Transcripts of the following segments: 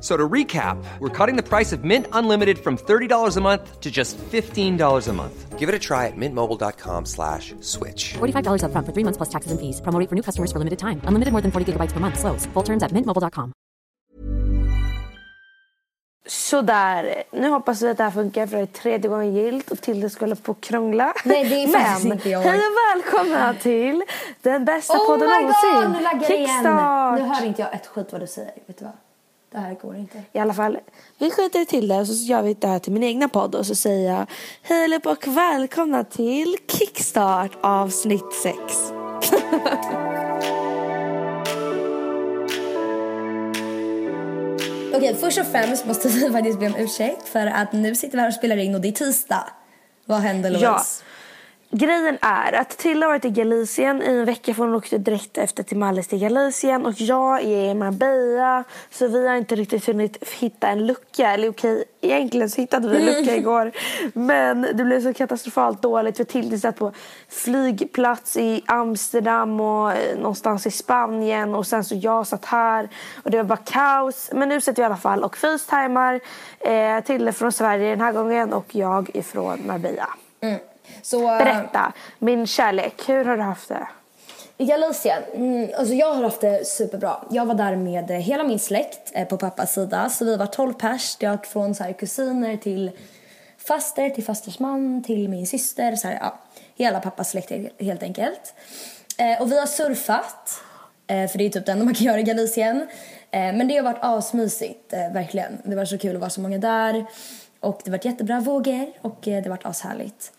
So to recap, we're cutting the price of Mint Unlimited from $30 a month to just $15 a month. Give it a try at mintmobile.com slash switch. $45 upfront for three months plus taxes and fees. Promo rate for new customers for limited time. Unlimited more than 40 gigabytes per month. Slows. Full terms at mintmobile.com. Sådär, nu hoppas vi att det här funkar för det är tredje gången gillt och Tilde ska hålla på och krångla. Nej, det är faktiskt inte jag. hej och välkomna till den bästa Oh podden my god, någonsin. nu laggar det igen. Kickstart! Nu hör inte jag ett skit vad du säger. Vet du vad? Det här går inte. I alla fall, vi skiter till det och så gör vi det här till min egna podd och så säger jag hej och välkomna till Kickstart avsnitt 6. Okej, först och främst måste vi faktiskt be om ursäkt för att nu sitter vi här och spelar in och det är tisdag. Vad händer Louise? Ja. Grejen är att Tilda har varit i Galicien i en vecka för hon åkte direkt efter till Mallis till Galicien och jag är i Marbella så vi har inte riktigt hunnit hitta en lucka. Eller okej, egentligen så hittade vi en lucka igår men det blev så katastrofalt dåligt för Tilda satt på flygplats i Amsterdam och eh, någonstans i Spanien och sen så jag satt här och det var bara kaos. Men nu sitter vi i alla fall och facetimar eh, Tilde från Sverige den här gången och jag ifrån Marbella. Så, äh, Berätta, min kärlek, hur har du haft det? I Galicien, mm, alltså jag har haft det superbra. Jag var där med eh, hela min släkt eh, på pappas sida. Så vi var 12 pers. Det var från så här, kusiner till faster, till fasters man, till min syster. Så här, ja, hela pappas släkt helt enkelt. Eh, och vi har surfat. Eh, för det är typ det enda man kan göra i Galicien. Eh, men det har varit asmysigt, eh, verkligen. Det var så kul att vara så många där. Och det varit jättebra vågor och eh, det har varit ashärligt.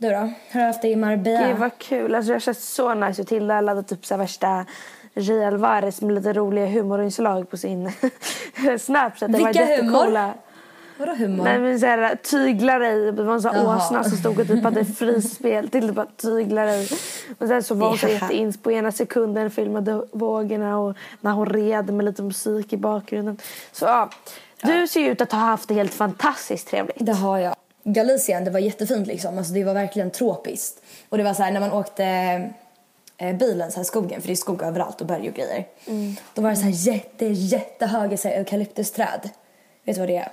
Du då? Hur har du haft det i Marbella? Gud vad kul, alltså det känns så nice. Och Tilda laddade typ så värsta J. Alvarez med lite roliga humorinslag på sin Snapchat. Det var Vilka humor? jättecoola. Vadå humor? Nej men såhär tyglar dig, det var en sån här åsna som stod och typ hade frispel till bara tyglar dig. Och sen så var hon så jätteins på ena sekunden filmade vågorna och när hon red med lite musik i bakgrunden. Så ja, du ser ju ut att ha haft det helt fantastiskt trevligt. Det har jag. Galicien, det var jättefint liksom. Alltså det var verkligen tropiskt. Och det var så här när man åkte eh, bilen så här skogen, för det är skog överallt och berg och grejer. Då var det så här jätte, jättehöga så här, eukalyptusträd. Vet du vad det är?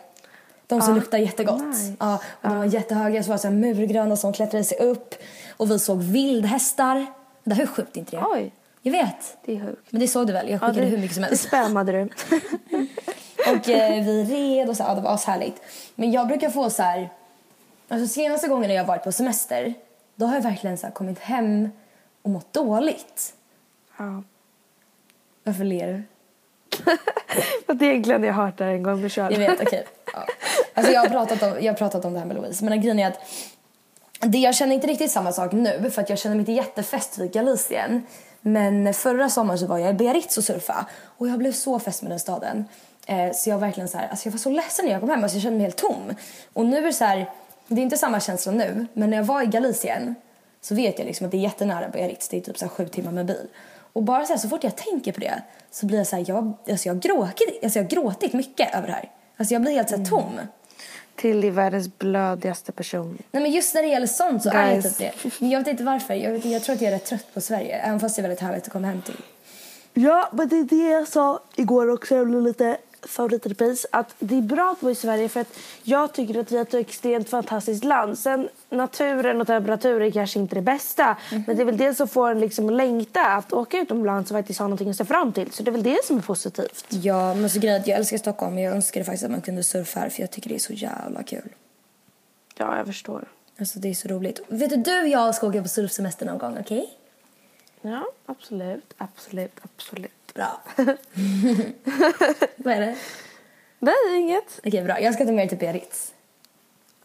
De som luktar jättegott. nice. Ja, och de var jättehöga, så var det så här murgröna som klättrade sig upp. Och vi såg vildhästar. Det här är sjukt inte det? Oj, Jag vet. det är sjukt. Men det såg du väl? Jag Ja, skickade det- hur mycket som Det helst. spammade du. Och eh, vi red och så, ja, det var ashärligt. Men jag brukar få så här, alltså senaste gången när jag varit på semester, då har jag verkligen så kommit hem och mått dåligt. Ja. Varför ler du? För att egentligen jag hört det en gång med Charlie. Jag vet, okej. Ja. Alltså jag har, pratat om, jag har pratat om det här med Louise, men grejen är att det, jag känner inte riktigt samma sak nu för att jag känner mig inte jättefäst vid Galicien. Men förra sommaren så var jag i Biarritz och surfa och jag blev så fäst med den staden. Eh, så jag verkligen så här, alltså jag var så ledsen när jag kom hem, alltså jag kände mig helt tom. Och nu är det så här, det är inte samma känsla nu, men när jag var i Galicien så vet jag liksom att det är jättenära Biarritz, det är typ så sju timmar med bil. Och bara så, här, så fort jag tänker på det så blir jag så här, jag, alltså jag, har gråtit, alltså jag har gråtit mycket över det här. Alltså jag blir helt så här tom. Till i världens blödigaste person. Nej men just när det gäller sånt så är jag Guys. typ det. Men jag vet inte varför. Jag, vet, jag tror att jag är rätt trött på Sverige. Även fast det är väldigt härligt att komma hem till. Ja, men det är det jag sa igår också. Jag blev lite favoritrepris. Att det är bra att bo i Sverige för att jag tycker att vi har ett extremt fantastiskt land. Sen naturen och temperaturen är kanske inte det bästa. Men det är väl det som får en liksom att längta. Att åka utomlands och faktiskt ha någonting att se fram till. Så det är väl det som är positivt. Ja, men så grejen är jag älskar Stockholm men jag önskar faktiskt att man kunde surfa här för jag tycker det är så jävla kul. Ja, jag förstår. Alltså det är så roligt. Vet du, du och jag ska åka på surfsemester någon gång, okej? Ja, absolut. Absolut, absolut. Bra. Vad är det? Nej, inget. Okej, bra. Jag ska ta med dig till Biarritz.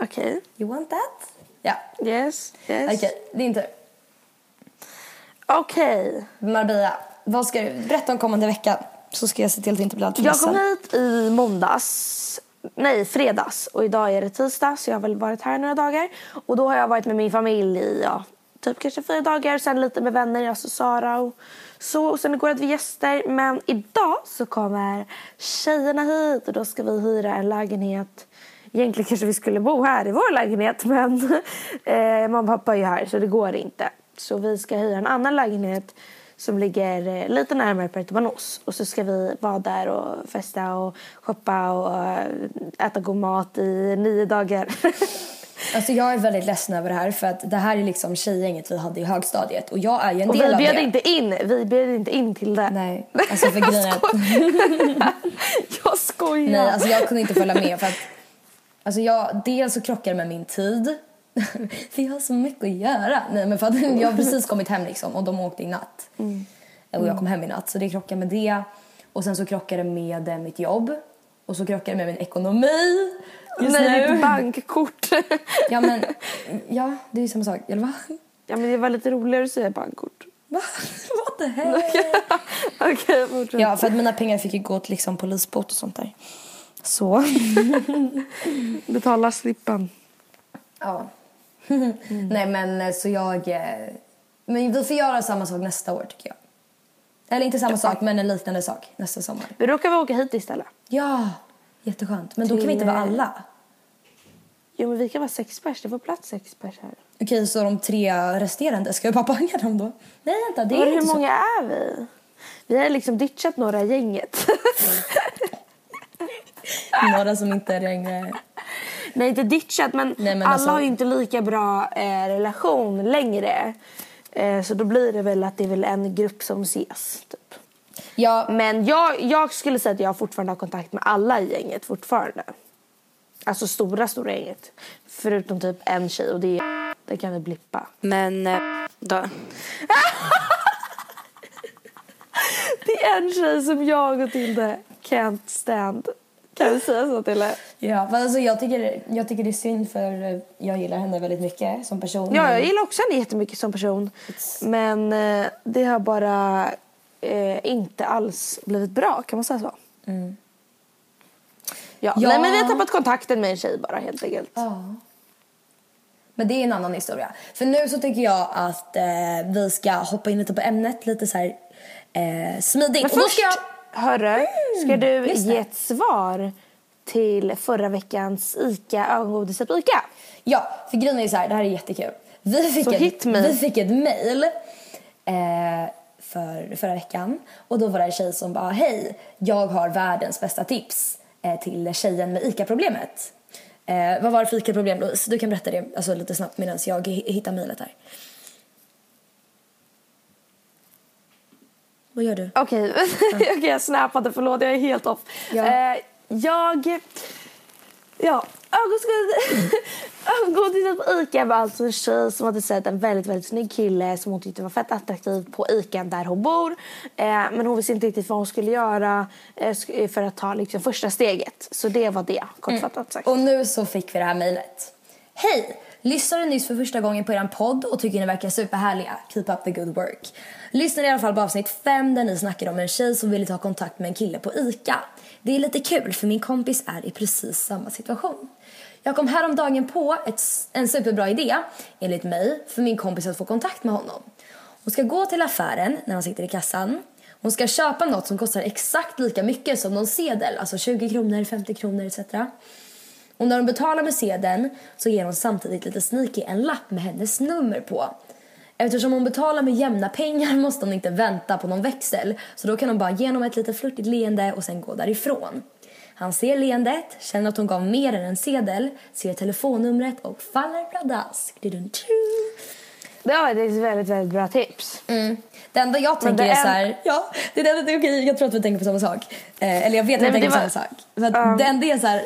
Okej. You want that? Ja. Yes, yes. Okej, din tur. Okej. Marbella, vad ska du berätta om kommande vecka? Så ska jag se till att inte blir allt för Jag kom hit i måndags. Nej, fredags. Och idag är det tisdag så jag har väl varit här några dagar. Och då har jag varit med min familj i ja, typ kanske fyra dagar. Sen lite med vänner, alltså Sara och så. Sen igår hade vi gäster. Men idag så kommer tjejerna hit och då ska vi hyra en lägenhet. Egentligen kanske vi skulle bo här i vår lägenhet men eh, mamma och pappa är ju här så det går inte. Så vi ska hyra en annan lägenhet som ligger eh, lite närmare Puerto Banos. Och så ska vi vara där och festa och shoppa och eh, äta god mat i nio dagar. Alltså jag är väldigt ledsen över det här för att det här är liksom tjejgänget vi hade i högstadiet och jag är ju en och del vi av bjöd det. inte in, vi bjöd inte in till det. Nej, alltså för grejen att... Jag skojar. Nej, alltså jag kunde inte följa med för att alltså jag, dels så krockar det med min tid. för jag har så mycket att göra. Nej, men för att jag har precis kommit hem liksom och de åkte i natt. Och jag kom hem i natt så det krockar med det. Och sen så krockar det med eh, mitt jobb. Och så krockar det med min ekonomi. Just Nej, nu. bankkort. Ja men, ja det är ju samma sak. Eller va? ja, men det var lite roligare att säga bankkort. Va? What the hell? Okej, fortsätt. Ja, för att mina pengar fick ju gå till liksom polisbot och sånt där. Så. Betala slippen. Ja. Nej men eh, så jag... eh, Men vi får göra samma sak nästa år tycker jag. Eller inte samma sak men en liknande sak nästa sommar. Då kan vi åka hit istället. Ja, jätteskönt. Men då kan vi inte vara alla. Jo, men vi kan vara sex pers. Det får plats sex pers här. Okej, så de tre resterande, ska vi bara banga dem då? Nej vänta, det är inte hur så. många är vi? Vi har liksom ditchat några i gänget. Några som inte längre... Nej, inte ditchat, men, Nej, men alla alltså- har ju inte lika bra eh, relation längre. Eh, så då blir det väl att det är väl en grupp som ses. Typ. Ja, Men jag, jag skulle säga att jag fortfarande har kontakt med alla i gänget fortfarande. Alltså stora, stora gänget. Förutom typ en tjej och det, det kan vi blippa. Men eh, då, Det är en tjej som jag och Tilde can't stand. Kan vi säga så Tilde? ja men alltså, jag, tycker, jag tycker det är synd för eh, jag gillar henne väldigt mycket som person. Ja, jag gillar också henne jättemycket som person. Men eh, det har bara eh, inte alls blivit bra, kan man säga så? Ja. Mm. Ja. Nej, men vi har tappat kontakten med en tjej bara helt enkelt. Ja. Men det är en annan historia. För nu så tycker jag att eh, vi ska hoppa in lite på ämnet lite så här eh, smidigt. Men först, ska jag... hörru, ska du just det. ge ett svar till förra veckans ICA ögongodiset på ICA? Ja, för grejen är så här, det här är jättekul. Vi fick, Så ett, vi fick ett mail eh, för, förra veckan och då var det en tjej som bara hej, jag har världens bästa tips eh, till tjejen med ICA-problemet. Eh, vad var det för ICA-problem Louise? Du kan berätta det alltså, lite snabbt medan jag hi- hittar mejlet här. Vad gör du? Okej, okay. jag snappade, förlåt jag är helt off. Ja. Eh, jag... Ja, ögonskugg- ögongodiset på ICA var alltså en tjej som hade sett en väldigt, väldigt snygg kille som hon tyckte var fett attraktiv på ICA där hon bor. Eh, men hon visste inte riktigt vad hon skulle göra eh, sk- för att ta liksom, första steget. Så det var det, kortfattat sagt. Och nu så fick vi det här mejlet. Hej! Lyssnade nyss för första gången på er podd och tycker ni verkar superhärliga. Keep up the good work. Lyssnade i alla fall på avsnitt 5 där ni snackade om en tjej som ville ta kontakt med en kille på ICA. Det är lite kul för min kompis är i precis samma situation. Jag kom häromdagen på ett, en superbra idé, enligt mig, för min kompis att få kontakt med honom. Hon ska gå till affären när han sitter i kassan. Hon ska köpa något som kostar exakt lika mycket som någon sedel, alltså 20 kronor, 50 kronor etc. Och när hon betalar med sedeln så ger hon samtidigt lite sneaky en lapp med hennes nummer på. Eftersom hon betalar med jämna pengar måste hon inte vänta på någon växel. Så då kan hon bara ge honom ett lite flörtigt leende och sen gå därifrån. Han ser leendet, känner att hon gav mer än en sedel, ser telefonnumret och faller pladask. Det var ett väldigt, väldigt bra tips. Mm. Det enda jag tänker är är- så här, ja, det är det, det, är okej, jag tror att vi tänker på samma sak. Eh, eller jag vet att vi tänker på samma sak. För Ja. Det enda är så här,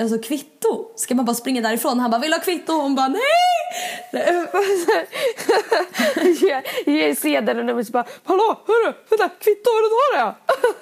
alltså kvitto. Ska man bara springa därifrån? Han bara, vill ha kvitto? Hon bara, nej! Ge, ge sedeln och numret så bara Hallå, hörru, vänta, kvitto, vill du ha det?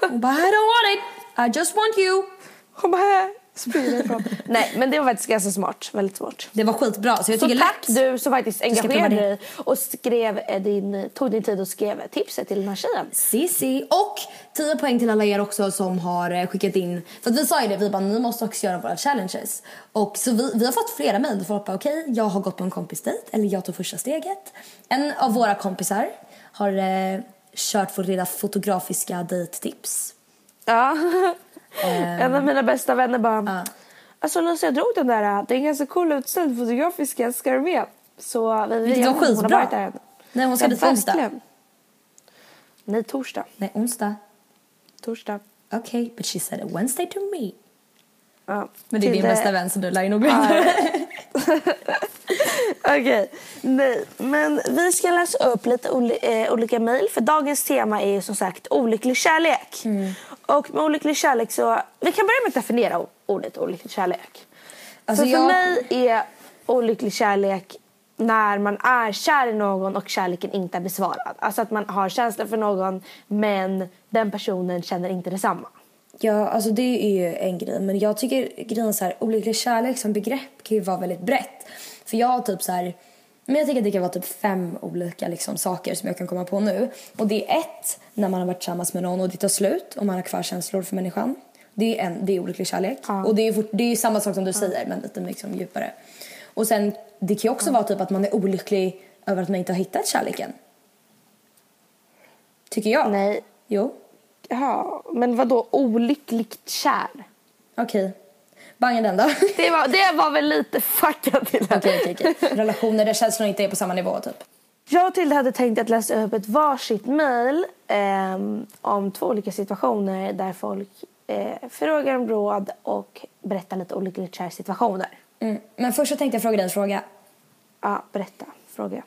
Hon bara, I don't want it, I just want you. Hon bara. Nej men det var faktiskt ganska smart, väldigt smart. Det var skitbra, så jag Så tycker tack lätt. du som faktiskt engagerade dig och skrev eh, din, tog din tid och skrev tipset till den här tjejen. Sissi. Och 10 poäng till alla er också som har eh, skickat in. För vi sa ju det, vi bara ni måste också göra våra challenges. Och så vi, vi har fått flera mejl. Folk bara okej, jag har gått på en kompisdejt eller jag tog första steget. En av våra kompisar har eh, kört vårt lilla fotografiska dejttips. Ja. en av mina bästa vänner bara Ja. Alltså Lisa jag drog den där, det är en ganska cool utställning fotografiska, ska du med? Så vi, vi hon har varit där än. Nej hon ska dit på onsdag. Nej, torsdag. Nej onsdag. Torsdag. Okej, but she said Wednesday to me. Ja. Men det är din bästa vän så du lär ju nog veta Okej, nej. Men vi ska läsa upp lite eh, olika mejl för dagens tema är som sagt olycklig kärlek. Mm. Och med olycklig kärlek så, vi kan börja med att definiera ordet olycklig kärlek. Alltså, för för jag- mig är olycklig kärlek när man är kär i någon och kärleken inte är besvarad. Alltså att man har känslor för någon men den personen känner inte detsamma. Ja, alltså det är ju en grej. Men jag tycker grejen så här, olycklig kärlek som begrepp kan ju vara väldigt brett. För jag har typ så här, men jag tycker att det kan vara typ fem olika liksom, saker som jag kan komma på nu. Och det är ett, när man har varit tillsammans med någon och det tar slut och man har kvar känslor för människan. Det är, en, det är olycklig kärlek. Och det är, fort, det är samma sak som du säger men lite liksom djupare. Och sen, det kan ju också vara typ att man är olycklig över att man inte har hittat kärleken. Tycker jag. Nej. Jo. Ja, men vad då olyckligt kär? Okej. Banga den då. Det var, det var väl lite fuckat till det. Okej, okej, okej. Relationer där känslorna inte är på samma nivå typ. Jag och Tilde hade tänkt att läsa upp ett varsitt mejl ehm, om två olika situationer där folk eh, frågar om råd och berättar lite olyckligt kär situationer. Mm. Men först så tänkte jag fråga dig en fråga. Ja, berätta. Fråga.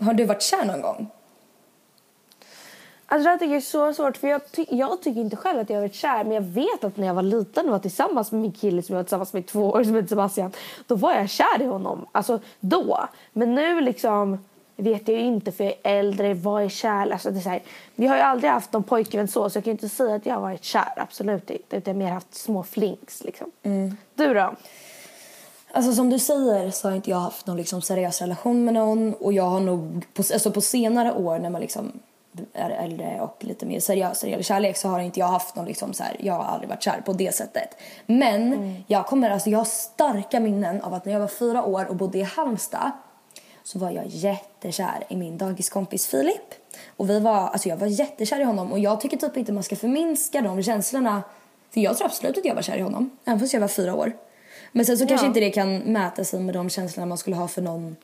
Har du varit kär någon gång? Alltså det här tycker jag är så svårt för jag, ty- jag tycker inte själv att jag har varit kär men jag vet att när jag var liten och var tillsammans med min kille som jag var tillsammans med i två år som heter Sebastian då var jag kär i honom. Alltså då. Men nu liksom vet jag ju inte för jag är äldre, vad är kär? Alltså det är så här, vi har ju aldrig haft någon pojkvän så så jag kan inte säga att jag har varit kär, absolut inte. Utan jag har mer haft små flings liksom. Du då? Alltså som du säger så har inte jag haft någon liksom seriös relation med någon och jag har nog på, alltså på senare år när man liksom äldre och lite mer seriös när det gäller kärlek så har inte jag haft någon liksom så här, jag har aldrig varit kär på det sättet. Men jag kommer, alltså jag har starka minnen av att när jag var fyra år och bodde i Halmstad så var jag jättekär i min dagiskompis Filip. Och vi var, alltså jag var jättekär i honom och jag tycker typ inte man ska förminska de känslorna. För jag tror absolut att jag var kär i honom, även fast jag var fyra år. Men sen så kanske Ja. inte det kan mäta sig med de känslorna man skulle ha för någon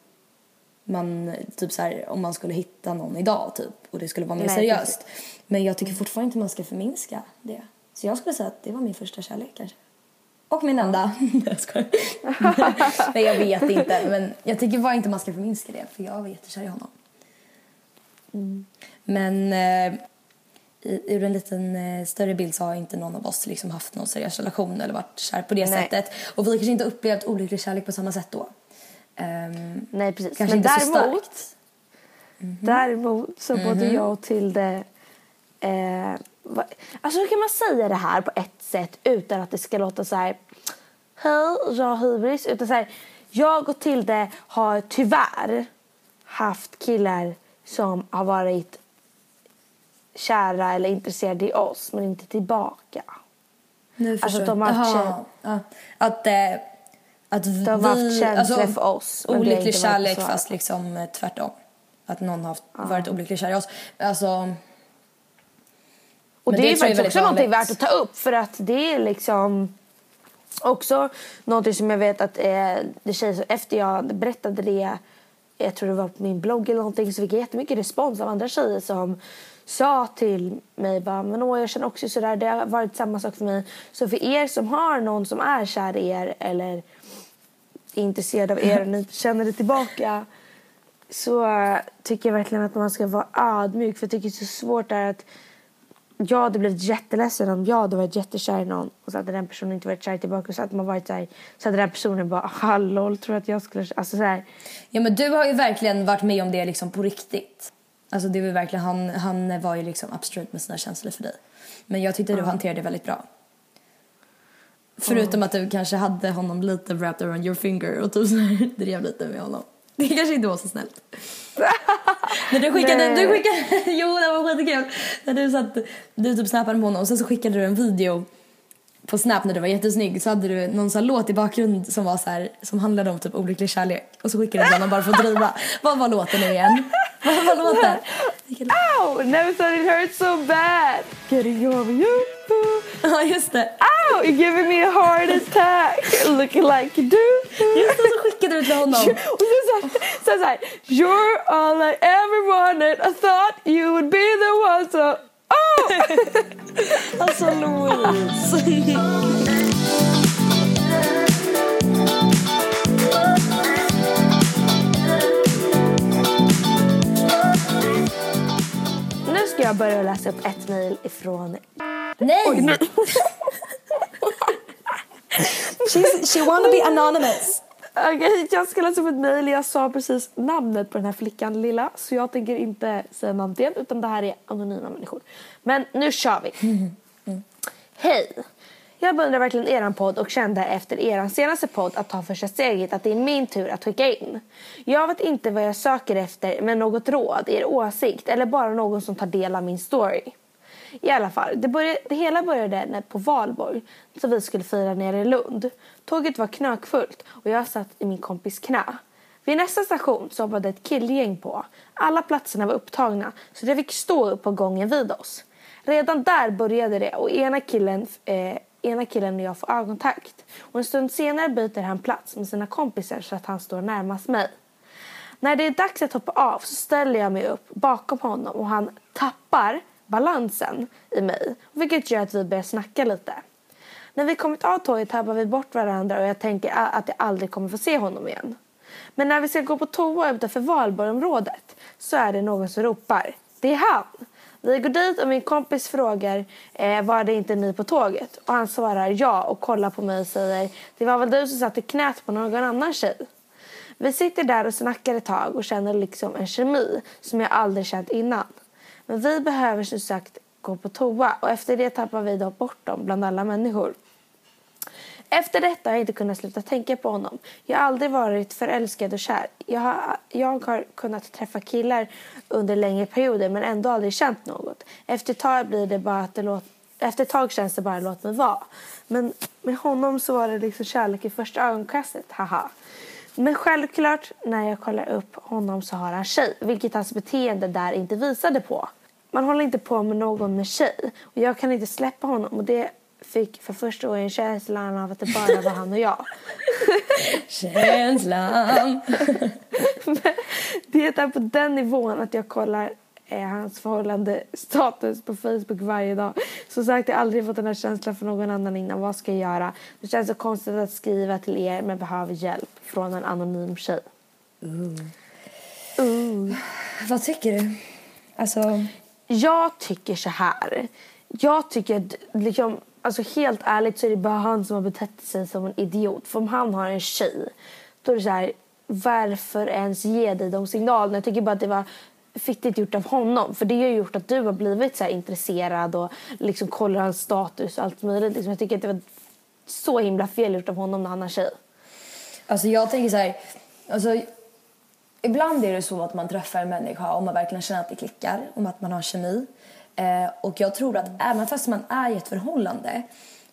man, typ så här, om man skulle hitta någon idag typ och det skulle vara mer Nej, seriöst. Men jag tycker fortfarande inte man ska förminska det. Så jag skulle säga att det var min första kärlek kanske. Och min enda. Nej jag skojar. Nej jag vet inte men jag tycker bara inte man ska förminska det för jag var jättekär i honom. Men eh, ur en liten eh, större bild så har inte någon av oss liksom haft någon seriös relation eller varit kär på det Nej. sättet. Och vi kanske inte upplevt olycklig kärlek på samma sätt då. Ehm, Nej precis. kanske Men inte så däremot, starkt. däremot så både jag och Tilde eh, va, Alltså hur kan man säga det här på ett sätt utan att det ska låta så här Hej, jag har hybris. Utan så här, jag och Tilde har tyvärr haft killar som har varit kära eller intresserade i oss men inte tillbaka. Nu Alltså, förstår de har Jaha, ja. Att, eh, att vi... har haft känslor för oss, Olycklig kärlek fast liksom eh, tvärtom. Att någon har haft, varit olycklig kär i oss. Alltså... Och det, det är faktiskt också vanligt. värt att ta upp för att det är liksom också någonting som jag vet att eh, det tjejer, efter jag berättade det jag tror det var på min blogg eller någonting så fick jag jättemycket respons av andra tjejer som sa till mig bara, men åh, jag känner också sådär, det har varit samma sak för mig. Så för er som har någon som är kär i er eller är intresserad av er och ni känner det tillbaka så tycker jag verkligen att man ska vara ödmjuk för jag tycker det är så svårt där att jag hade blivit jätteledsen om jag hade varit jättekär i någon och så hade den personen inte varit kär tillbaka så hade man varit så, här, så hade den personen bara hallå tror att jag skulle alltså så här. Ja men du har ju verkligen varit med om det liksom på riktigt. Alltså det var verkligen, han, han var ju liksom upstraight med sina känslor för dig. Men jag tyckte du hanterade det väldigt bra. Förutom att du kanske hade honom lite wrapped around your finger och typ så här drev lite med honom. Det kanske inte var så snällt. När du skickade, du skickade, jo det var skitkul. När du satt, du typ snappade med honom och sen så skickade du en video på Snap när du var jättesnygg så hade du någon sån låt i bakgrund som var så här, som handlade om typ olycklig kärlek och så skickade du den bara för att driva. Vad var låten nu igen? Vad var låten? Ow! Never thought it hurt so bad getting over you. Ja just det. Ow! You're giving me a heart attack looking like you do. Just det, så skickade du till honom. Och så, så, så här, You're all I ever wanted I thought you would be the one so Oh! Alltså Louise. Nu ska jag börja läsa upp ett mejl ifrån... Nej! She's, she wanna be anonymous. Okej, jag ska läsa upp ett mejl. Jag sa precis namnet på den här flickan lilla. Så jag tänker inte säga namnet igen utan det här är anonyma människor. Men nu kör vi. Hej! Jag beundrar verkligen eran podd och kände efter eran senaste podd att ta första steget att det är min tur att skicka in. Jag vet inte vad jag söker efter men något råd, er åsikt eller bara någon som tar del av min story. I alla fall, det, började, det hela började när på valborg så vi skulle fira nere i Lund. Tåget var knökfullt och jag satt i min kompis knä. Vid nästa station så hoppade ett killgäng på. Alla platserna var upptagna så det fick stå upp på gången vid oss. Redan där började det och ena killen, eh, ena killen och jag får ögonkontakt. Och en stund senare byter han plats med sina kompisar så att han står närmast mig. När det är dags att hoppa av så ställer jag mig upp bakom honom och han tappar balansen i mig. Vilket gör att vi börjar snacka lite. När vi kommit av tåget tappar vi bort varandra och jag tänker att jag aldrig kommer få se honom igen. Men när vi ska gå på toa utanför Valborgsområdet så är det någon som ropar. Det är han! Vi går dit och min kompis frågar eh, var det inte ni på tåget? Och han svarar ja och kollar på mig och säger det var väl du som satt i knät på någon annan tjej. Vi sitter där och snackar ett tag och känner liksom en kemi som jag aldrig känt innan. Men vi behöver som sagt gå på toa och efter det tappar vi då bort dem bland alla människor. Efter detta har jag inte kunnat sluta tänka på honom. Jag har aldrig varit förälskad och kär. Jag har, jag har kunnat träffa killar under längre perioder men ändå aldrig känt något. Efter ett tag, blir det bara att det låt, efter ett tag känns det bara låt mig vara. Men med honom så var det liksom kärlek i första ögonkastet, haha. Men självklart när jag kollar upp honom så har han tjej, vilket hans beteende där inte visade på. Man håller inte på med någon med tjej och jag kan inte släppa honom och det fick för första gången känslan av att det bara var han och jag. Känslan. det är på den nivån att jag kollar eh, hans förhållande status på Facebook varje dag. Som sagt, jag har aldrig fått den här känslan för någon annan innan. Vad ska jag göra? Det känns så konstigt att skriva till er men behöver hjälp från en anonym tjej. Uh. Uh. Vad tycker du? Alltså... Jag tycker så här. Jag tycker att liksom, alltså helt ärligt så är det bara han som har betett sig som en idiot. För om han har en tjej, då är det så här, varför ens ge dig de signalerna? Jag tycker bara att det var fittigt gjort av honom. För det har gjort att du har blivit så intresserad och liksom kollar hans status och allt möjligt. Liksom, jag tycker att det var så himla fel gjort av honom när han har tjej. Alltså jag tänker så här, alltså ibland är det så att man träffar en människa och man verkligen känner att det klickar, om att man har kemi. Eh, och jag tror att även fast man är i ett förhållande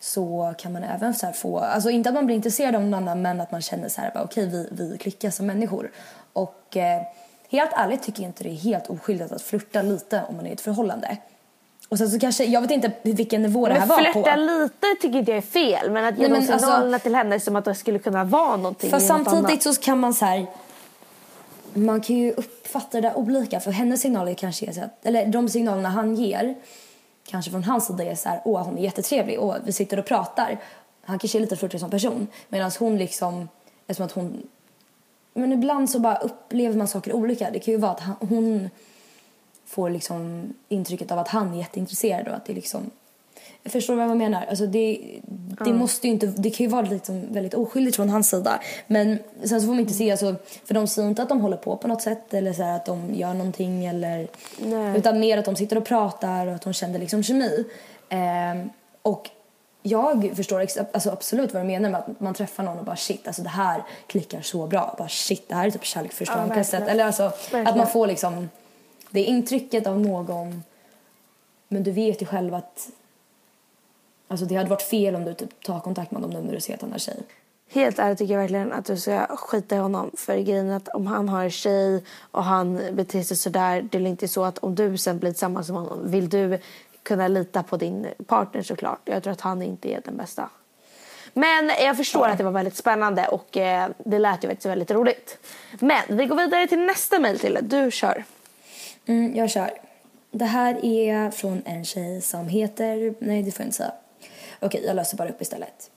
så kan man även så få, alltså inte att man blir intresserad av någon annan men att man känner så här, okej okay, vi, vi klickar som människor. Och eh, helt ärligt tycker jag inte det är helt oskyldigt att flirta lite om man är i ett förhållande. Och sen så kanske, jag vet inte vilken nivå det här var på. Flirta lite tycker inte jag är fel men att ge de signalerna alltså, till henne som att det skulle kunna vara någonting. För samtidigt så kan man så här, man kan ju uppfatta det där olika. För hennes signaler kanske är så att, eller de signalerna han ger, kanske från hans sida är så här, åh hon är jättetrevlig, åh vi sitter och pratar. Han kanske är lite flörtig som person. Medan hon liksom, är som att hon, men ibland så bara upplever man saker olika. Det kan ju vara att han, hon får liksom intrycket av att han är jätteintresserad och att det liksom jag förstår vad jag menar. Alltså det, det, måste inte, det kan ju vara liksom väldigt oskyldigt från hans sida. Men sen så får man inte se, alltså, för de säger inte att de håller på på något sätt eller så här, att de gör någonting. Eller, Nej. utan mer att de sitter och pratar och att de känner liksom kemi. Ehm, och jag förstår alltså absolut vad du menar med att man träffar någon och bara shit, alltså det här klickar så bra. Bara shit, det här är typ kärlek första Ja, ögonkastet. Eller alltså att Verkligen. man får liksom det intrycket av någon men du vet ju själv att alltså det hade varit fel om du typ tar kontakt med honom nu när du ser att han har tjej. Helt ärligt tycker jag verkligen att du ska skita i honom. För grejen är att om han har en tjej och han beter sig sådär. Det är inte så att om du sen blir tillsammans med honom vill du kunna lita på din partner såklart. Jag tror att han inte är den bästa. Men jag förstår att det var väldigt spännande och eh, det lät ju faktiskt väldigt roligt. Men vi går vidare till nästa mejl till Du kör. Mm, jag kör. Det här är från en tjej som heter... Nej, det får jag inte säga. Okej, jag löser bara upp istället.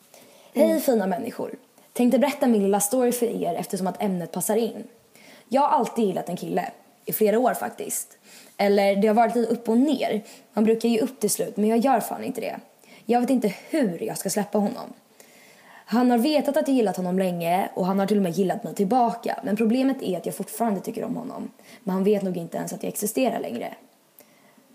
Hej fina människor. Tänkte berätta min lilla story för er eftersom att ämnet passar in. Jag har alltid gillat en kille. I flera år faktiskt. Eller det har varit lite upp och ner. Man brukar ge upp till slut, men jag gör fan inte det. Jag vet inte hur jag ska släppa honom. Han har vetat att jag gillat honom länge och han har till och med gillat mig tillbaka. Men problemet är att jag fortfarande tycker om honom. Men han vet nog inte ens att jag existerar längre.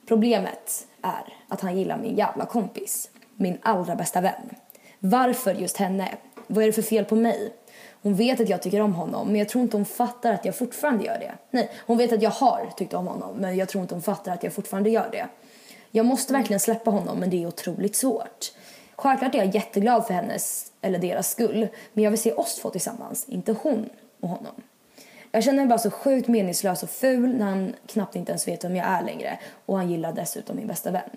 Problemet är att han gillar min jävla kompis. Min allra bästa vän. Varför just henne? Vad är det för fel på mig? Hon vet att jag tycker om honom, men jag tror inte hon fattar att jag fortfarande gör det. Nej, hon vet att jag har tyckt om honom, men jag tror inte hon fattar att jag fortfarande gör det. Jag måste verkligen släppa honom, men det är otroligt svårt. Självklart är jag jätteglad för hennes, eller deras skull, men jag vill se oss två tillsammans, inte hon och honom. Jag känner mig bara så sjukt meningslös och ful när han knappt inte ens vet vem jag är längre och han gillar dessutom min bästa vän.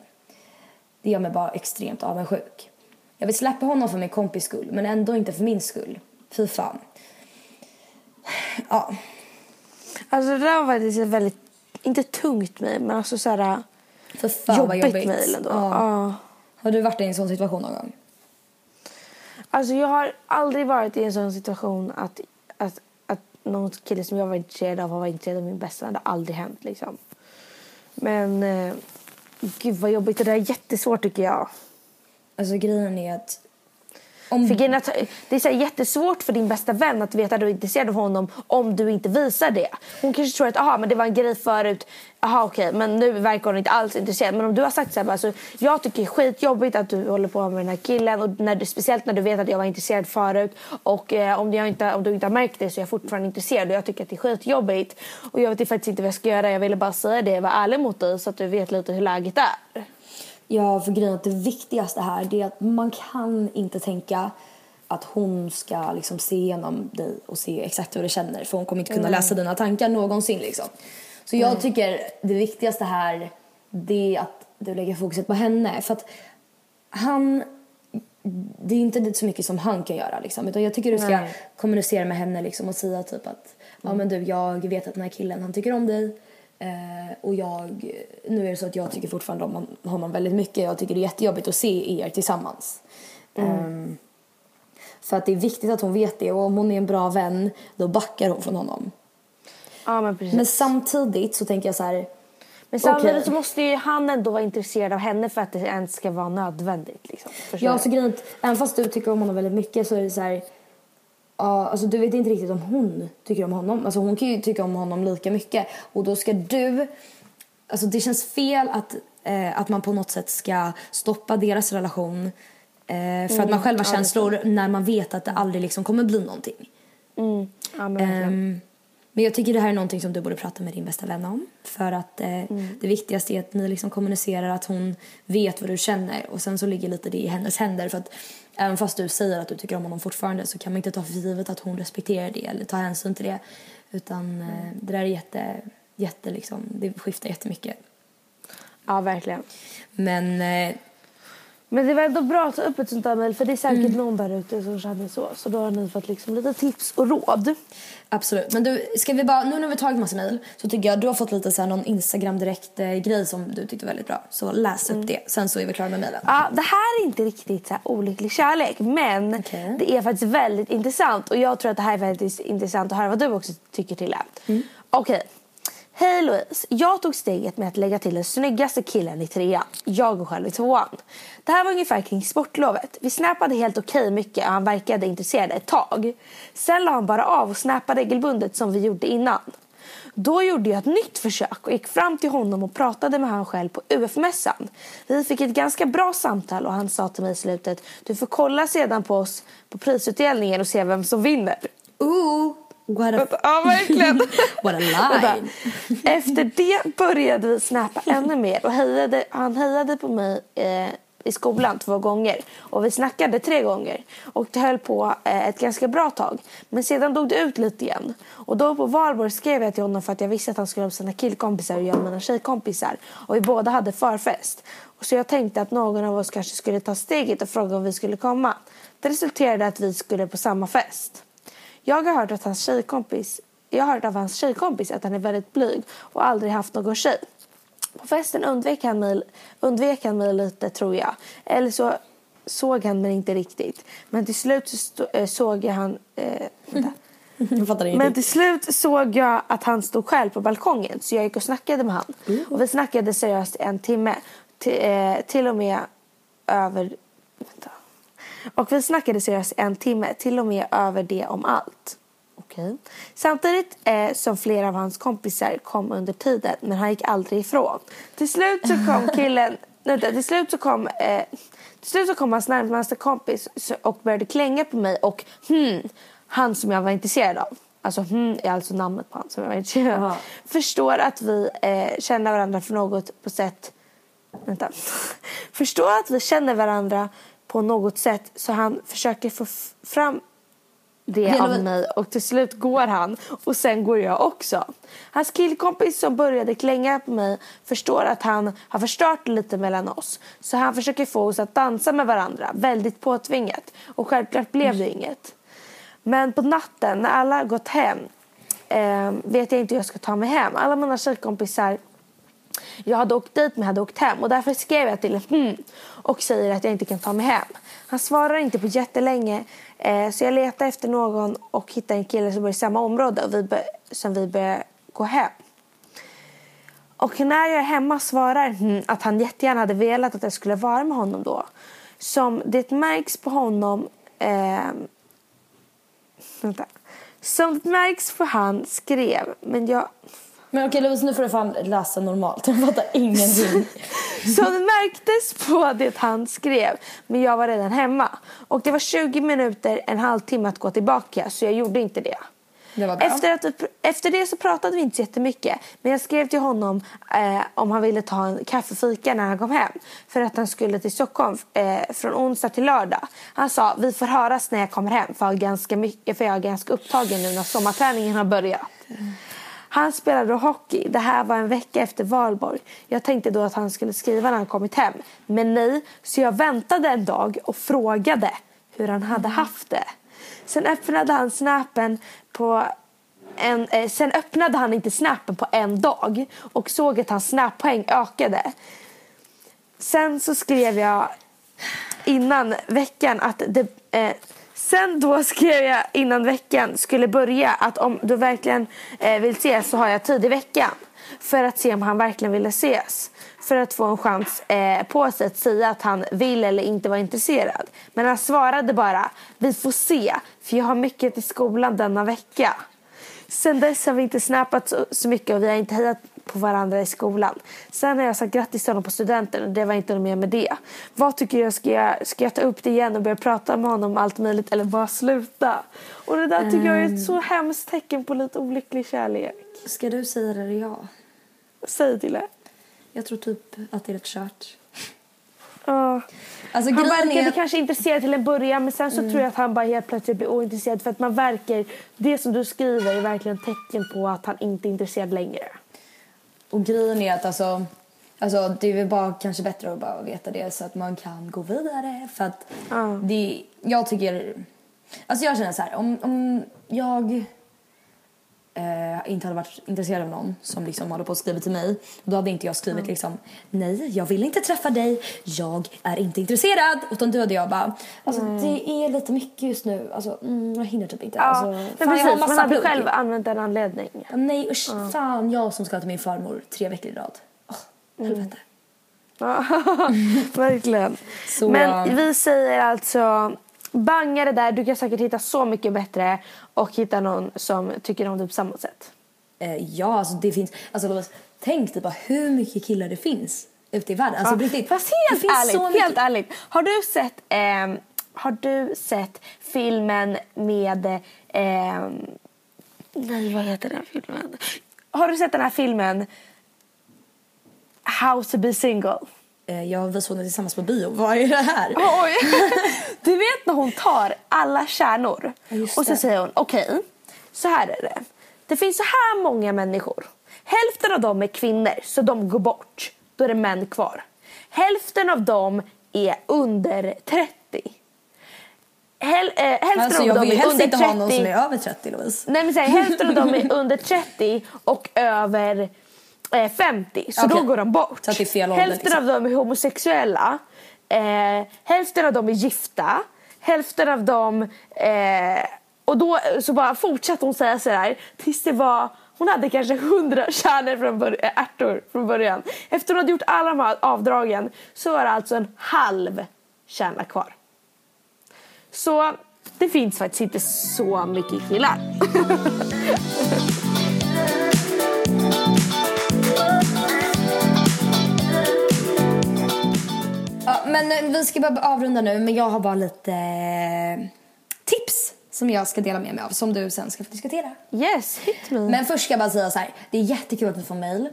Det gör mig bara extremt avundsjuk. Jag vill släppa honom för min kompis skull, men ändå inte för min skull. Fy fan. Ja, Alltså det där var faktiskt ett väldigt, inte tungt mejl men alltså såhär för fan vad jobbigt jobbigt. mejl ändå. Ja. Ja. Har du varit i en sån situation någon gång? Alltså jag har aldrig varit i en sån situation att, att, att någon kille som jag var intresserad av har varit intresserad av min bästa. Det har aldrig hänt liksom. Men eh, gud vad jobbigt. Det där är jättesvårt tycker jag. Alltså grejen är att... Om, För att eh, det är så jättesvårt för din bästa vän att veta att du är intresserad av honom om du inte visar det. Hon kanske tror att aha, men det var en grej förut, aha, okej, men nu verkar hon inte alls intresserad. Men om du har sagt så här, alltså, jag tycker det är skitjobbigt att du håller på med den här killen och när du, speciellt när du vet att jag var intresserad förut och eh, om, jag inte, om du inte har märkt det så är jag fortfarande intresserad och jag tycker att det är skitjobbigt. Och jag vet faktiskt inte vad jag ska göra. Jag ville bara säga det, vara ärlig mot dig så att du vet lite hur läget är. Ja, för grejen att det viktigaste här är att man kan inte tänka att hon ska liksom se igenom dig och se exakt hur du känner för hon kommer inte kunna läsa dina tankar någonsin liksom. Så jag tycker det viktigaste här det är att du lägger fokuset på henne för att han det är inte så mycket som han kan göra liksom utan jag tycker du ska Nej. kommunicera med henne liksom och säga typ att ja men du jag vet att den här killen han tycker om dig Eh, och jag, nu är det så att jag tycker fortfarande om hon- honom väldigt mycket. Jag tycker det är jättejobbigt att se er tillsammans. Ehm, för att det är viktigt att hon vet det och om hon är en bra vän då backar hon från honom. Ja men precis. Men samtidigt så tänker jag så här. Men samtidigt Okej. så måste ju han ändå vara intresserad av henne för att det ens ska vara nödvändigt. Liksom. Förstår Ja, så grejen även fast du tycker om honom väldigt mycket så är det så här. Ja, alltså du vet inte riktigt om hon tycker om honom. Alltså hon kan ju tycka om honom lika mycket. Och då ska du... Alltså det känns fel att, eh, att man på något sätt ska stoppa deras relation. Eh, för att man själv har känslor när man vet att det aldrig liksom kommer bli någonting. Mm. Ja, men. Ehm, men jag tycker det här är någonting som du borde prata med din bästa vän om. För att eh, det viktigaste är att ni liksom kommunicerar att hon vet vad du känner. Och sen så ligger lite det i hennes händer. För att även fast du säger att du tycker om honom fortfarande så kan man inte ta för givet att hon respekterar det eller tar hänsyn till det. Utan eh, det där är jätte, jätte liksom, det skiftar jättemycket. Ja, verkligen. Men eh, Men det var ändå bra att ta upp ett sånt där mejl för det är säkert någon där ute som känner så. Så då har ni fått liksom lite tips och råd. Absolut. Men du, ska vi bara, nu när vi tagit massa mejl så tycker jag du har fått lite så här någon Instagram direkt eh, grej som du tyckte var väldigt bra. Så läs upp det. Sen så är vi klara med mejlen. Ja, det här är inte riktigt så här olycklig kärlek men Okej. det är faktiskt väldigt intressant och jag tror att det här är väldigt intressant att höra vad du också tycker till det. Okej. Hej Louise, jag tog steget med att lägga till den snyggaste killen i trean. Jag går själv i tvåan. Det här var ungefär kring sportlovet. Vi snappade helt okej mycket och han verkade intresserad ett tag. Sen la han bara av och snappade regelbundet som vi gjorde innan. Då gjorde jag ett nytt försök och gick fram till honom och pratade med honom själv på UF-mässan. Vi fick ett ganska bra samtal och han sa till mig i slutet du får kolla sedan på oss på prisutdelningen och se vem som vinner. Ooh, what a, Ja, verkligen. what a line. Efter det började vi snappa ännu mer och hejade, han hejade på mig eh, i skolan två gånger och vi snackade tre gånger och det höll på eh, ett ganska bra tag. Men sedan dog det ut lite igen och då på valborg skrev jag till honom för att jag visste att han skulle ha sina killkompisar och jag mina tjejkompisar och vi båda hade förfest. Och så jag tänkte att någon av oss kanske skulle ta steget och fråga om vi skulle komma. Det resulterade att vi skulle på samma fest. Jag har hört att hans tjejkompis jag har hört av hans tjejkompis att han är väldigt blyg och aldrig haft någon tjej. På festen undvek han mig, undvek han mig lite tror jag. Eller så såg han mig inte riktigt. Men till slut så eh, såg jag han... Fattar Men till slut såg jag att han stod själv på balkongen så jag gick och snackade med han. Och vi snackade seriöst en timme. Till, eh, till och med över... Och vi snackade seriöst en timme, till och med över det om allt. Okej. Samtidigt eh, som flera av hans kompisar kom under tiden, men han gick aldrig ifrån. Till slut så kom killen... vänta, till slut så kom... Eh, till slut så kom hans närmaste kompis och började klänga på mig och hmm, han som jag var intresserad av. Alltså hmm är alltså namnet på han som jag var intresserad av. Förstår att vi eh, känner varandra för något på sätt Vänta. Förstår att vi känner varandra på något sätt så han försöker få fram det av mig och till slut går han och sen går jag också. Hans killkompis som började klänga på mig förstår att han har förstört lite mellan oss. Så han försöker få oss att dansa med varandra, väldigt påtvingat. Och självklart blev det inget. Men på natten när alla gått hem eh, vet jag inte hur jag ska ta mig hem. Alla mina tjejkompisar jag hade åkt dit men hade åkt hem och därför skrev jag till hmm och säger att jag inte kan ta mig hem. Han svarar inte på jättelänge eh, så jag letar efter någon och hittar en kille som bor i samma område och vi bör, som vi börjar gå hem. Och när jag är hemma svarar hmm att han jättegärna hade velat att jag skulle vara med honom då. Som det märks på honom eh, vänta. Som det märks på han skrev men jag men okej Louise, nu får du fan läsa normalt. Jag fattar ingenting. Som det märktes på det han skrev. Men jag var redan hemma. Och det var 20 minuter, en halvtimme att gå tillbaka. Så jag gjorde inte det. Det var bra. Efter, att efter det så pratade vi inte så jättemycket. Men jag skrev till honom eh, om han ville ta en kaffefika när han kom hem. För att han skulle till Stockholm eh, från onsdag till lördag. Han sa vi får höras när jag kommer hem. För jag är ganska, mycket, för jag är ganska upptagen nu när sommarträningen har börjat. Han spelade hockey. Det här var en vecka efter valborg. Jag tänkte då att han skulle skriva när han kommit hem. Men nej, så jag väntade en dag och frågade hur han hade haft det. Sen öppnade han snappen på en, eh, sen öppnade han inte snappen på en dag och såg att hans snappoäng ökade. Sen så skrev jag innan veckan att det, eh, Sen då skrev jag innan veckan skulle börja att om du verkligen eh, vill ses så har jag tid i veckan. För att se om han verkligen ville ses. För att få en chans eh, på sig att säga att han vill eller inte var intresserad. Men han svarade bara vi får se för jag har mycket i skolan denna vecka. Sen dess har vi inte snappat så, så mycket och vi har inte hejat på varandra i skolan. Sen har jag sagt grattis till honom på studenten det var inte något mer med det. Vad tycker jag? Ska, jag? ska jag ta upp det igen och börja prata med honom om allt möjligt eller bara sluta? Och det där tycker jag är ett så hemskt tecken på lite olycklig kärlek. Ska du säga det eller jag? Säg till det. Jag tror typ att det är rätt kört. Ja. Alltså Han verkade är... kanske intresserad till en början men sen så tror jag att han bara helt plötsligt blir ointresserad för att man verkar, det som du skriver är verkligen tecken på att han inte är intresserad längre. Och grejen är att alltså... Alltså det är väl bara kanske bättre att bara veta det så att man kan gå vidare. För att Ja. det, jag tycker, alltså jag känner så här, om, om jag eh, inte hade varit intresserad av någon som liksom håller på att skriva till mig, då hade inte jag skrivit liksom nej, jag vill inte träffa dig, jag är inte intresserad. Utan då hade jag bara, alltså det är lite mycket just nu, alltså mm, jag hinner typ inte. Ja, alltså, men fan, precis, massa man hade själv använt en anledning. Ja, Nej usch, fan jag som ska till min farmor tre veckor i rad. Oh, helvete. Ja, verkligen. Så- Men vi säger alltså banga det där. Du kan säkert hitta så mycket bättre och hitta någon som tycker om dig på samma sätt. Eh, ja, alltså det finns... Alltså tänk dig bara hur mycket killar det finns ute i världen. Alltså på riktigt. Fast det helt finns ärligt, så mycket- helt ärligt. Har du sett, ehm, har du sett filmen med... ehm, nej, vad heter den filmen? Har du sett den här filmen How to be single? Eh, jag vi såg den tillsammans på bio. Vad är det här? Oj. Du vet när hon tar alla kärnor just och så det. säger hon okej, så här är det. Det finns så här många människor. Hälften av dem är kvinnor så de går bort. Då är det män kvar. Hälften av dem är under 30. Häl, eh, hälften Alltså av jag dem vill är helst under inte 30. ha någon som är över 30 Louise. Nej men så här, hälften av dem är under 30 och över eh, 50. Så Okej. då går de bort. Hälften liksom. av dem är homosexuella. Eh, hälften av dem är gifta. Hälften av dem... Eh, och då så bara fortsatte hon säga så här tills det var... Hon hade kanske 100 kärnor från bör- äh, ärtor från början. Efter hon hade gjort alla de här avdragen så var det alltså en halv kärna kvar. Så det finns faktiskt inte så mycket killar. men vi ska bara avrunda nu men jag har bara lite eh, tips som jag ska dela med mig av som du sen ska få diskutera. Yes, hit me. Men först ska jag bara säga så här. Det är jättekul att ni får mail.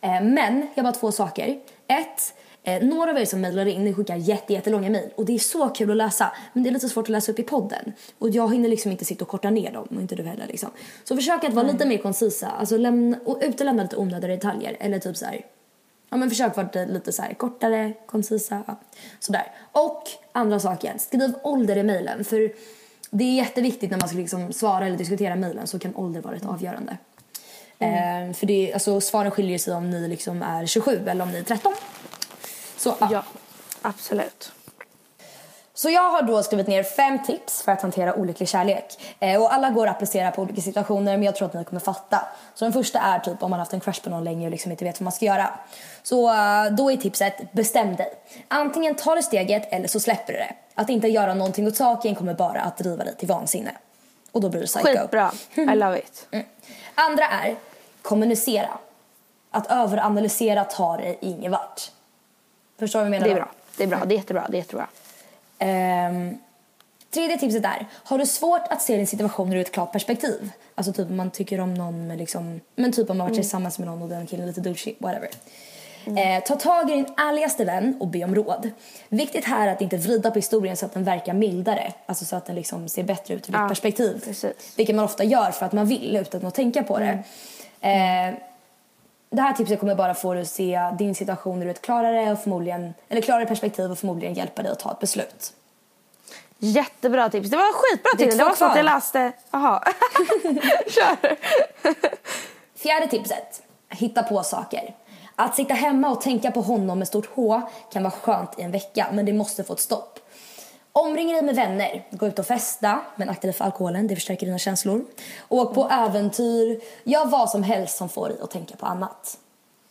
Eh, men jag har bara två saker. Ett, eh, några av er som mailar in ni skickar jätte, jättelånga mail och det är så kul att läsa. Men det är lite svårt att läsa upp i podden. Och jag hinner liksom inte sitta och korta ner dem och inte du heller liksom. Så försök att vara lite mer koncisa. Alltså lämna, och utelämna lite onödiga detaljer. Eller typ så här. Ja men försök vara lite, så här kortare, koncisa. Ja. Sådär. Och andra saker. Skriv ålder i. För det är jätteviktigt när man ska liksom svara eller diskutera mailen så kan ålder vara rätt avgörande. Eh, för det, alltså, svaren skiljer sig om ni liksom är 27 eller om ni är 13. Så, ja. Ja, absolut. Så jag har då skrivit ner fem tips för att hantera olycklig kärlek. Eh, och alla går att applicera på olika situationer men jag tror att ni kommer fatta. Så den första är typ om man haft en crush på någon länge och liksom inte vet vad man ska göra. Så eh, då är tipset, bestäm dig. Antingen tar du steget eller så släpper du det. Att inte göra någonting åt saken kommer bara att driva dig till vansinne. Och då blir du psycho. Skitbra. I love it. Mm. Andra är kommunicera. Att överanalysera tar dig ingen vart. Förstår du vad jag menar? Det är bra. Det är bra. Det är jättebra. Det är jättebra. Ehm, tredje tipset är, har du svårt att se din situation ur ett klart perspektiv? Alltså typ om man tycker om någon med liksom, men typ om man varit tillsammans med någon och den killen är lite douchey, whatever. Eh, ta tag i din ärligaste vän och be om råd. Viktigt här är att inte vrida på historien så att den verkar mildare. Alltså så att den liksom ser bättre ut ur ditt Ja, perspektiv. precis. Vilket man ofta gör för att man vill utan att tänka på det. Eh, det här tipset kommer bara få dig att se din situation ur ett klarare, och förmodligen, eller klarare perspektiv och förmodligen hjälpa dig att ta ett beslut. Jättebra tips. Det var skitbra Det tips. Det två var så att jag läste. Jaha. Kör. Fjärde tipset. Hitta på saker. Att sitta hemma och tänka på honom med stort H kan vara skönt i en vecka, men det måste få ett stopp. Omring dig med vänner. Gå ut och festa, men akta dig för alkoholen. Det förstärker dina känslor. Åk på äventyr. Gör vad som helst som får dig att tänka på annat.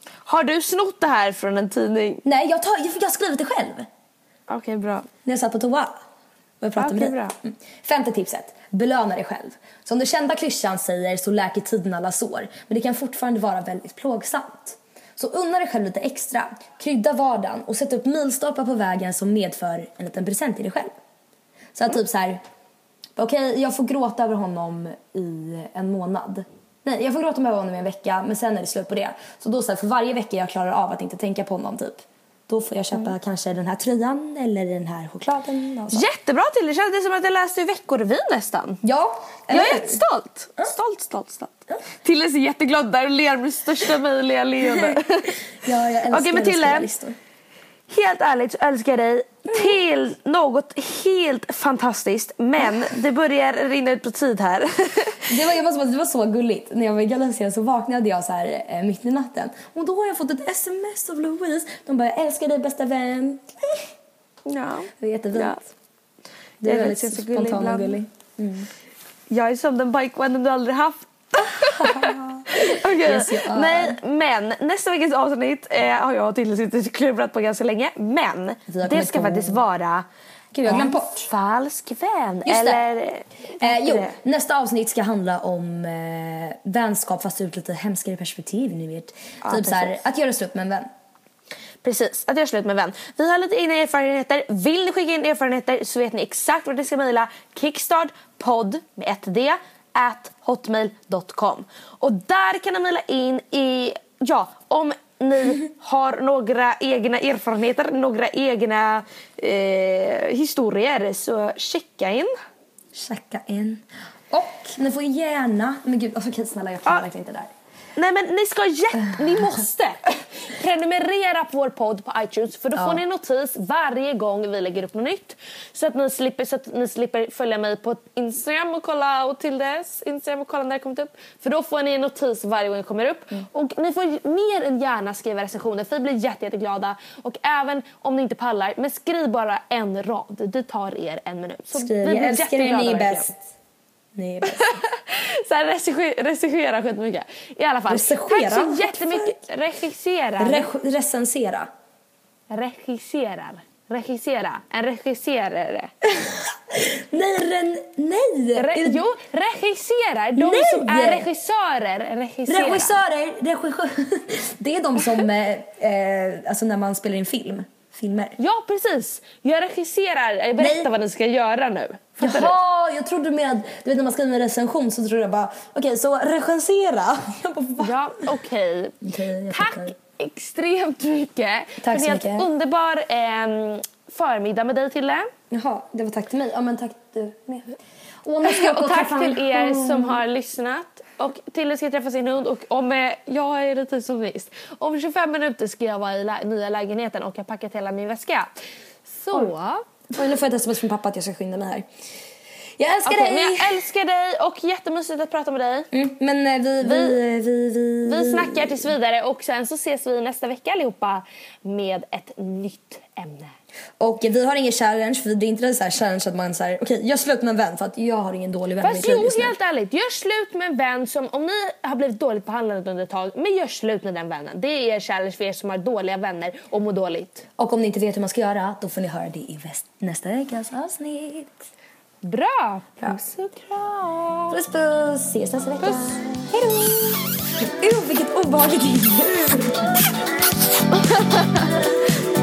Har du snott det här från en tidning? Nej, jag, tar, jag, jag har skrivit det själv. Okej, bra. När jag satt på toa. Och jag pratade Okej, med dig. bra. Mm. Femte tipset. Belöna dig själv. Som den kända klyschan säger så läker tiden alla sår. Men det kan fortfarande vara väldigt plågsamt. Så unna dig själv lite extra. Krydda vardagen och sätt upp milstolpar på vägen som medför en liten present till dig själv. Så att typ så här. Okej, jag får gråta över honom i en månad. Nej, jag får gråta över honom i en vecka men sen är det slut på det. Så då så här, för varje vecka jag klarar av att inte tänka på honom typ. Då får jag köpa kanske den här tröjan eller den här chokladen. Jättebra till det kändes som att jag läste Veckorevyn nästan. Ja, Jag är jättestolt. Stolt, stolt, stolt. Tille ser jätteglad där och ler med största möjliga leende. Ja, jag älskar Okej, men Tille. listor. Helt ärligt så älskar jag dig till något helt fantastiskt. Men det börjar rinna ut på tid här. Det var, jag måste, det var så gulligt. När jag var i Galicia så vaknade jag så här eh, mitt i natten. Och då har jag fått ett sms av Louise. De bara, jag älskar dig bästa vän. Ja. Det är jättefint. Ja. Du är väldigt spontan och gullig. Jag är som den bikevännen du aldrig haft. Okej, Yes. Nej, men nästa veckas avsnitt eh, har jag suttit och klurat på ganska länge. Men det ska på- faktiskt vara Gud, jag en bort. falsk vän. Just det. Eller Eh, jo, nästa avsnitt ska handla om eh, vänskap fast ur ett lite hemskare perspektiv. Ni vet. typ så här, att göra slut med en vän. Precis, att göra slut med vän. Vi har lite egna erfarenheter. Vill ni skicka in erfarenheter så vet ni exakt vad ni ska mejla. Kickstartpodd med ett D at hotmail.com. Och där kan ni mejla in i, ja, om ni har några egna erfarenheter, några egna eh, historier så checka in. Checka in. Och ni får gärna... Men gud, alltså, okej snälla jag kan Ja. verkligen inte där. Nej men ni ska jätte, ni måste prenumerera på vår podd på iTunes för då får ni notis varje gång vi lägger upp något nytt. Så att ni slipper, så att ni slipper följa mig på Instagram och kolla och till dess Instagram och kolla när det kommit upp. För då får ni en notis varje gång det kommer upp. Och ni får mer än gärna skriva recensioner för vi blir jätte, jätteglada. Och även om ni inte pallar, men skriv bara en rad. Det tar er en minut. Så Skriv, vi jag blir älskar er, ni är bäst. Ni är bäst. Så här, recensera skitmycket. I alla fall. Recensera? Tack så jättemycket. Regissera. Re- recensera. Regisserar. Regissera. En regisserare. Nej, ren, nej! Re, jo, regisserar. De Nej! som är regissörer. Regissera. Regissörer, regissör, det är de som, eh, eh, alltså när man spelar in film, filmer. Ja, precis. Jag regisserar. Jag berättar Nej. vad ni ska göra nu. Fattar du? Jaha, jag trodde med, du vet när man skriver en recension så trodde jag bara, okej så. Jag bara, va? Ja, okej. Okej, jag Tack fattar. extremt mycket. Tack en så helt mycket. underbar eh, förmiddag med dig, Tille. Jaha, det var tack till mig. Ja men tack du med. Och, Och tack en till er som har lyssnat. Och Tille ska träffa sin hund och om eh, jag är lite som visst. Om 25 minuter ska jag vara i lä- nya lägenheten och jag har packat hela min väska. Så. Oj, nu får jag ett sms från pappa att jag ska skynda mig här. Jag älskar Okej, dig! men jag älskar dig och jättemysigt att prata med dig. Mm, men eh, vi, vi, vi, vi, Vi snackar tills vidare och sen så ses vi nästa vecka allihopa med ett nytt ämne. Och vi har ingen challenge, för det är inte så här challenge att man säger okej, jag slut med en vän för att jag har ingen dålig vän i Fast mitt liv jo, just nu. helt ärligt. Gör slut med en vän som, om ni har blivit dåligt behandlade under ett tag, men gör slut med den vännen. Det är er challenge för er som har dåliga vänner och mår dåligt. Och om ni inte vet hur man ska göra, då får ni höra det i väst, nästa veckas avsnitt. Bra! Puss och kram! Puss puss, ses nästa vecka. Puss. Hejdå! Uh, vilket obehagligt ljud!